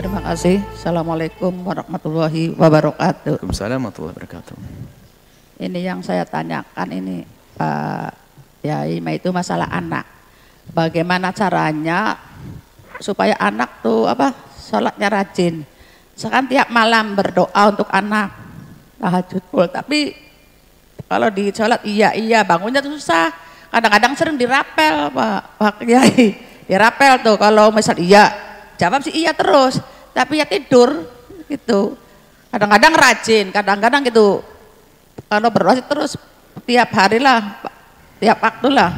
Terima kasih. Assalamualaikum warahmatullahi wabarakatuh. Waalaikumsalam warahmatullahi wabarakatuh. Ini yang saya tanyakan ini Pak Yai, itu masalah anak. Bagaimana caranya supaya anak tuh apa sholatnya rajin. Sekarang tiap malam berdoa untuk anak tahajud full. Tapi kalau di sholat iya iya bangunnya tuh susah. Kadang-kadang sering dirapel Pak Pak Yai. Dirapel tuh kalau misal iya jawab sih iya terus. Tapi ya tidur gitu. Kadang-kadang rajin, kadang-kadang gitu kalau berdoa terus tiap hari lah, tiap waktu lah.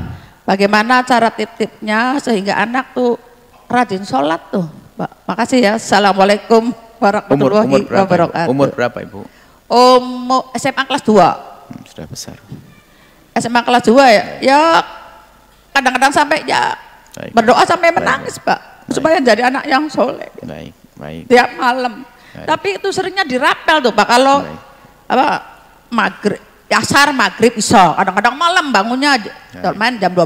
Bagaimana cara tip-tipnya sehingga anak tuh rajin sholat tuh. Pak. Makasih ya. Assalamualaikum warahmatullahi umur, umur berapa, wabarakatuh. Umur berapa Ibu? Umur SMA kelas 2. Hmm, sudah besar. SMA kelas 2 ya. Ya kadang-kadang sampai ya Baik. berdoa sampai Baik. menangis Pak. Baik. Supaya jadi anak yang soleh. Baik, baik. Tiap malam. Baik. Tapi itu seringnya dirapel tuh Pak. Kalau Baik. apa maghrib asar maghrib bisa kadang-kadang malam bangunnya Baik. main jam 12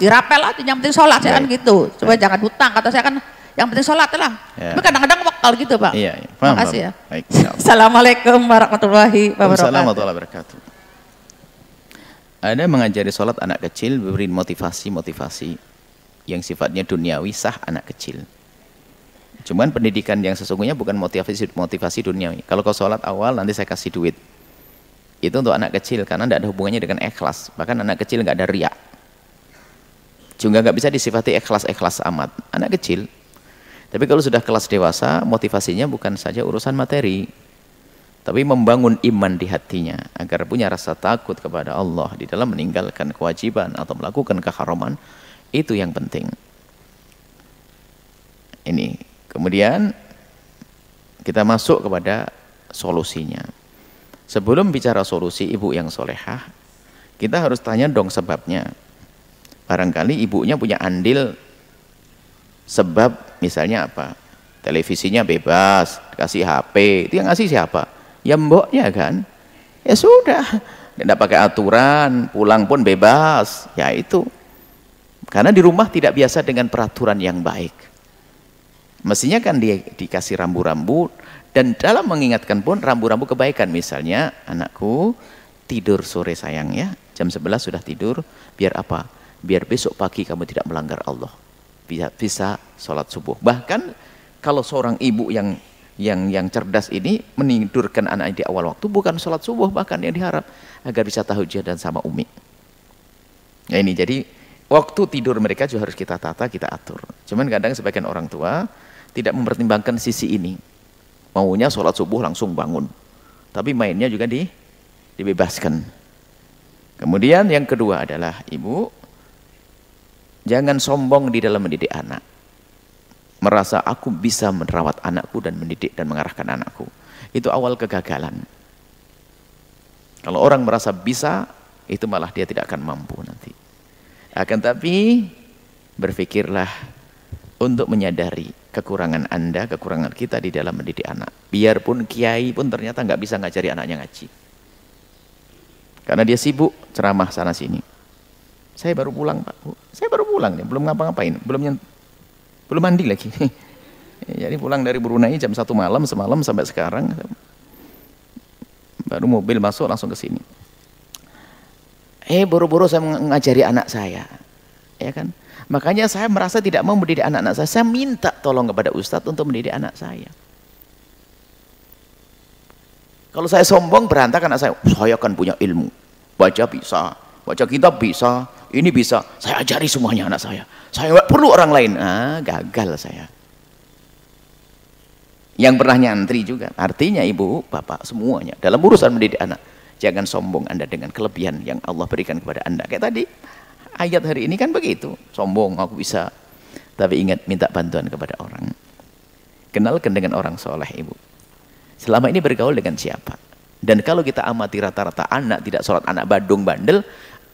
dirapel aja yang penting sholat saya kan gitu supaya Baik. jangan hutang kata saya kan yang penting sholat lah Ya. tapi kadang-kadang wakal gitu pak Iya, iya. Paham, kasih paham. ya Baik. Assalamualaikum warahmatullahi wabarakatuh warahmatullahi wabarakatuh. Ada mengajari sholat anak kecil, beri motivasi-motivasi yang sifatnya duniawi sah anak kecil. Cuman pendidikan yang sesungguhnya bukan motivasi motivasi duniawi. Kalau kau sholat awal nanti saya kasih duit. Itu untuk anak kecil karena tidak ada hubungannya dengan ikhlas. Bahkan anak kecil nggak ada riak. Juga nggak bisa disifati ikhlas-ikhlas amat. Anak kecil. Tapi kalau sudah kelas dewasa, motivasinya bukan saja urusan materi, tapi membangun iman di hatinya agar punya rasa takut kepada Allah di dalam meninggalkan kewajiban atau melakukan keharaman itu yang penting ini kemudian kita masuk kepada solusinya. Sebelum bicara solusi ibu yang solehah kita harus tanya dong sebabnya. Barangkali ibunya punya andil sebab misalnya apa? Televisinya bebas kasih HP itu yang ngasih siapa? Ya mboknya kan? Ya sudah. Tidak pakai aturan pulang pun bebas. Ya itu. Karena di rumah tidak biasa dengan peraturan yang baik mestinya kan dia dikasih rambu-rambu dan dalam mengingatkan pun rambu-rambu kebaikan. Misalnya anakku tidur sore sayang ya jam 11 sudah tidur biar apa? Biar besok pagi kamu tidak melanggar Allah. Bisa bisa sholat subuh. Bahkan kalau seorang ibu yang yang yang cerdas ini menidurkan anak di awal waktu bukan sholat subuh bahkan yang diharap agar bisa tahajud dan sama umi. Nah ini jadi waktu tidur mereka juga harus kita tata kita atur. Cuman kadang sebagian orang tua tidak mempertimbangkan sisi ini maunya sholat subuh langsung bangun tapi mainnya juga di dibebaskan kemudian yang kedua adalah ibu jangan sombong di dalam mendidik anak merasa aku bisa merawat anakku dan mendidik dan mengarahkan anakku. Itu awal kegagalan. Kalau orang merasa bisa, itu malah dia tidak akan mampu nanti. Akan tapi berpikirlah untuk menyadari kekurangan Anda, kekurangan kita di dalam mendidik anak. Biarpun kiai pun ternyata nggak bisa ngajari anaknya ngaji. Karena dia sibuk ceramah sana sini. Saya baru pulang, Pak. Saya baru pulang nih, belum ngapa-ngapain, belum nyent belum mandi lagi jadi pulang dari Brunei jam satu malam semalam sampai sekarang baru mobil masuk langsung ke sini eh buru-buru saya mengajari anak saya ya kan makanya saya merasa tidak mau mendidik anak-anak saya. Saya minta tolong kepada Ustadz untuk mendidik anak saya. Kalau saya sombong berantakan anak saya. Saya kan punya ilmu. Baca bisa. Baca kitab bisa. Ini bisa. Saya ajari semuanya anak saya. Saya nggak perlu orang lain. Ah gagal saya. Yang pernah nyantri juga. Artinya ibu bapak semuanya. Dalam urusan mendidik anak jangan sombong anda dengan kelebihan yang Allah berikan kepada anda. Kayak tadi ayat hari ini kan begitu. Sombong aku bisa. Tapi ingat minta bantuan kepada orang. Kenalkan dengan orang soleh ibu. Selama ini bergaul dengan siapa? Dan kalau kita amati rata-rata anak tidak sholat anak badung bandel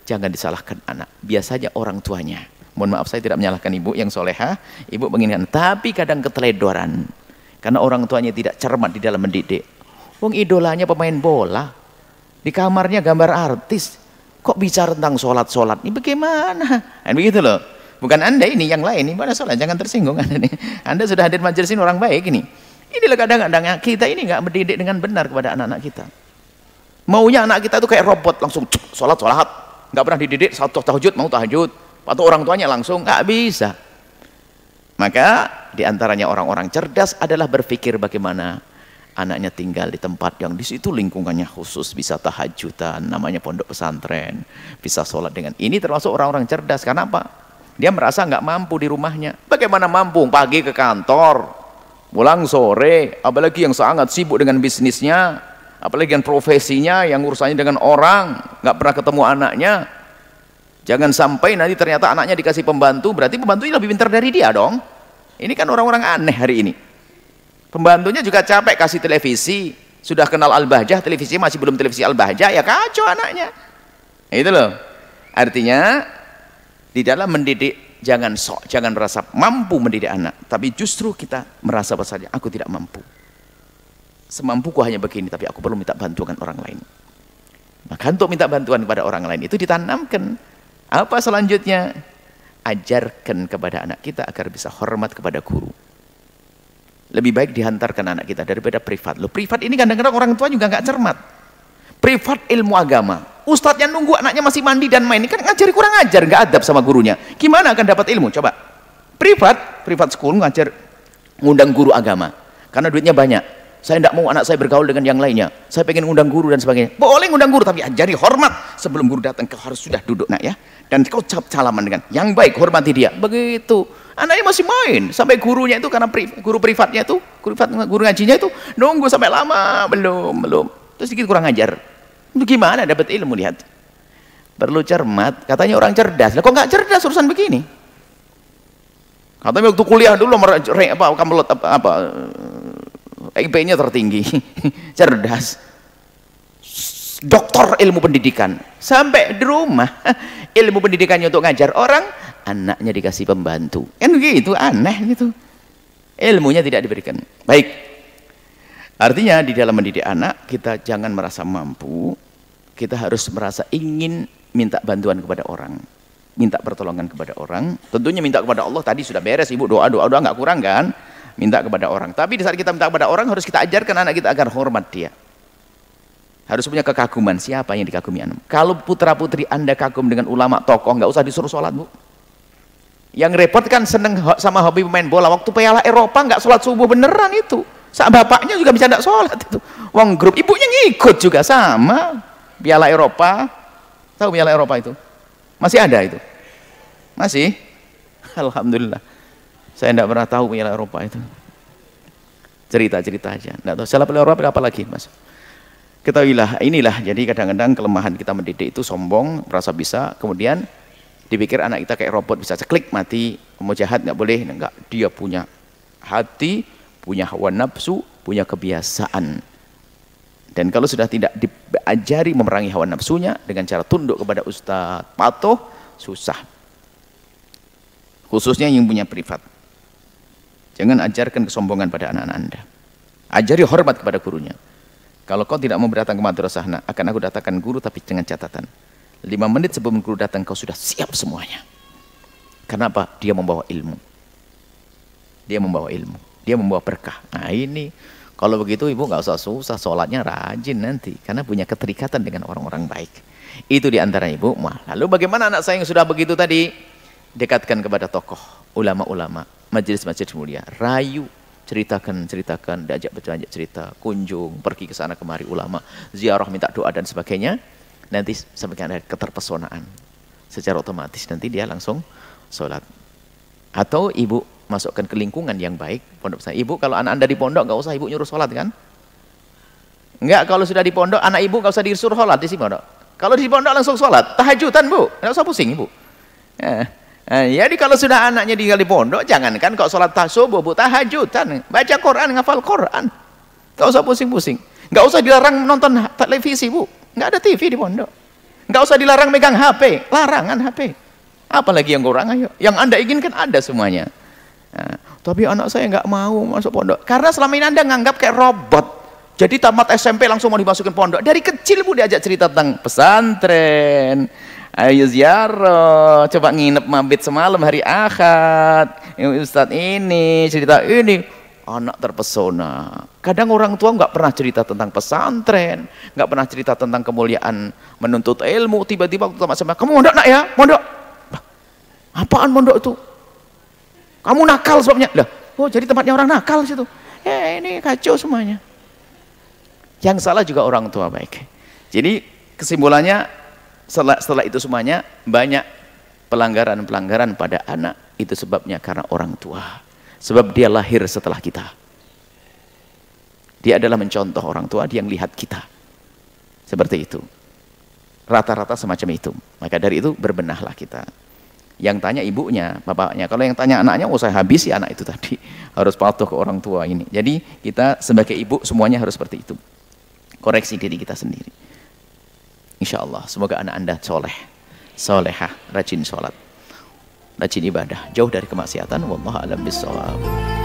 jangan disalahkan anak. Biasanya orang tuanya. Mohon maaf saya tidak menyalahkan ibu yang soleha ibu menginginkan tapi kadang keteledoran. Karena orang tuanya tidak cermat di dalam mendidik. Wong idolanya pemain bola. Di kamarnya gambar artis kok bicara tentang sholat-sholat ini bagaimana kan begitu loh Bukan anda ini, yang lain. Ini mana salah, jangan tersinggung anda nih. Anda sudah hadir majelis ini orang baik ini. Inilah kadang-kadang kita ini nggak mendidik dengan benar kepada anak-anak kita. Maunya anak kita itu kayak robot, langsung sholat, sholat. Nggak pernah dididik, satu tahajud, mau tahajud. Atau orang tuanya langsung, nggak bisa. Maka di antaranya orang-orang cerdas adalah berpikir bagaimana anaknya tinggal di tempat yang di situ lingkungannya khusus. Bisa tahajudan namanya pondok pesantren. Bisa sholat dengan ini termasuk orang-orang cerdas. Karena apa dia merasa nggak mampu di rumahnya. Bagaimana mampu? Pagi ke kantor pulang sore apalagi yang sangat sibuk dengan bisnisnya apalagi dengan profesinya yang urusannya dengan orang nggak pernah ketemu anaknya. Jangan sampai nanti ternyata anaknya dikasih pembantu berarti pembantunya lebih pintar dari dia dong. Ini kan orang-orang aneh hari ini Pembantunya juga capek kasih televisi, sudah kenal Al-Bahjah, televisi masih belum televisi Al-Bahjah, ya kacau anaknya. Itu loh. Artinya di dalam mendidik jangan sok, jangan merasa mampu mendidik anak, tapi justru kita merasa bahasanya aku tidak mampu. Semampuku hanya begini, tapi aku perlu minta bantuan orang lain. Maka untuk minta bantuan kepada orang lain itu ditanamkan. Apa selanjutnya? Ajarkan kepada anak kita agar bisa hormat kepada guru lebih baik dihantarkan anak kita daripada privat. Loh, privat ini kadang-kadang orang tua juga nggak cermat. Privat ilmu agama. Ustadznya nunggu anaknya masih mandi dan main. Ini kan ngajari kurang ajar, nggak adab sama gurunya. Gimana akan dapat ilmu? Coba. Privat, privat school ngajar ngundang guru agama. Karena duitnya banyak. Saya tidak mau anak saya bergaul dengan yang lainnya. Saya pengen ngundang guru dan sebagainya. Boleh ngundang guru, tapi ajari hormat. Sebelum guru datang, kau harus sudah duduk nak ya. Dan kau cap salaman dengan yang baik, hormati dia. Begitu. Anaknya masih main. Sampai gurunya itu, karena pri, guru privatnya itu, guru, privat, guru ngajinya itu, nunggu sampai lama. Belum, belum. Terus sedikit kurang ajar. Itu gimana dapat ilmu, lihat. Perlu cermat. Katanya orang cerdas. Lah kok nggak cerdas urusan begini? Katanya waktu kuliah dulu apa kamu apa, apa IP-nya tertinggi, cerdas. Doktor ilmu pendidikan. Sampai di rumah, ilmu pendidikannya untuk ngajar orang, anaknya dikasih pembantu. Kan gitu, aneh gitu. Ilmunya tidak diberikan. Baik. Artinya di dalam mendidik anak, kita jangan merasa mampu, kita harus merasa ingin minta bantuan kepada orang. Minta pertolongan kepada orang. Tentunya minta kepada Allah tadi sudah beres, Ibu doa, doa, doa nggak kurang kan? Minta kepada orang. Tapi di saat kita minta kepada orang harus kita ajarkan anak kita agar hormat dia. Harus punya kekaguman. Siapa yang dikagumi anak? Kalau putra putri anda kagum dengan ulama tokoh, nggak usah disuruh sholat bu. Yang repot kan seneng sama hobi pemain bola. Waktu piala Eropa nggak sholat subuh beneran itu. Saat bapaknya juga bisa nggak sholat itu. Wong grup ibunya ngikut juga sama. Piala Eropa, tahu piala Eropa itu? Masih ada itu? Masih? Alhamdulillah. Saya tidak pernah tahu Piala Eropa itu. Cerita-cerita aja. Tidak tahu. Salah Piala Eropa apa lagi, Mas? Ketahuilah, inilah jadi kadang-kadang kelemahan kita mendidik itu sombong, merasa bisa, kemudian dipikir anak kita kayak robot bisa seklik mati, mau jahat nggak boleh, enggak. Dia punya hati, punya hawa nafsu, punya kebiasaan. Dan kalau sudah tidak diajari memerangi hawa nafsunya dengan cara tunduk kepada ustadz, patuh, susah. Khususnya yang punya privat. Jangan ajarkan kesombongan pada anak-anak anda. Ajari hormat kepada gurunya. Kalau kau tidak mau datang ke madrasah, nah, akan aku datangkan guru tapi dengan catatan. Lima menit sebelum guru datang kau sudah siap semuanya. Kenapa? Dia membawa ilmu. Dia membawa ilmu. Dia membawa berkah. Nah ini, kalau begitu ibu nggak usah susah, sholatnya rajin nanti. Karena punya keterikatan dengan orang-orang baik. Itu di antara ibu. Lalu bagaimana anak saya yang sudah begitu tadi? Dekatkan kepada tokoh, ulama-ulama majelis-majelis mulia, rayu, ceritakan, ceritakan, diajak berajak cerita, kunjung, pergi ke sana kemari ulama, ziarah minta doa dan sebagainya. Nanti sampai ada keterpesonaan. Secara otomatis nanti dia langsung sholat. Atau ibu masukkan ke lingkungan yang baik, pondok pesantren. Ibu kalau anak anda di pondok nggak usah ibu nyuruh sholat kan? Enggak, kalau sudah di pondok anak ibu nggak usah disuruh sholat di sini pondok. Kalau di pondok langsung sholat, tahajudan bu, nggak usah pusing ibu. Ya. Eh, jadi kalau sudah anaknya tinggal di pondok, jangankan kok sholat subuh, bu, tahajudan, baca Quran, ngafal Quran. Gak usah pusing-pusing. Gak usah dilarang nonton televisi, bu. Gak ada TV di pondok. Gak usah dilarang megang HP, larangan HP. Apalagi yang kurang, ayo. Yang anda inginkan ada semuanya. Nah, tapi anak saya nggak mau masuk pondok. Karena selama ini anda nganggap kayak robot. Jadi tamat SMP langsung mau dimasukin pondok. Dari kecil bu diajak cerita tentang pesantren, Ayo ziarah, coba nginep mabit semalam hari Ahad. Ustadz ini cerita ini, anak terpesona. Kadang orang tua nggak pernah cerita tentang pesantren, nggak pernah cerita tentang kemuliaan menuntut ilmu. Tiba-tiba waktu sama kamu mondok nak ya, mondok. Apaan mondok itu? Kamu nakal sebabnya. Lah, oh jadi tempatnya orang nakal situ. Eh ini kacau semuanya. Yang salah juga orang tua baik. Jadi kesimpulannya setelah, setelah itu semuanya banyak pelanggaran-pelanggaran pada anak itu sebabnya karena orang tua. Sebab dia lahir setelah kita. Dia adalah mencontoh orang tua, dia yang lihat kita. Seperti itu. Rata-rata semacam itu. Maka dari itu berbenahlah kita. Yang tanya ibunya, bapaknya. Kalau yang tanya anaknya, oh saya habis ya anak itu tadi. Harus patuh ke orang tua ini. Jadi kita sebagai ibu semuanya harus seperti itu. Koreksi diri kita sendiri. Insya Allah, semoga anak anda soleh, solehah, rajin sholat rajin ibadah, jauh dari kemaksiatan. Wallahu a'lam.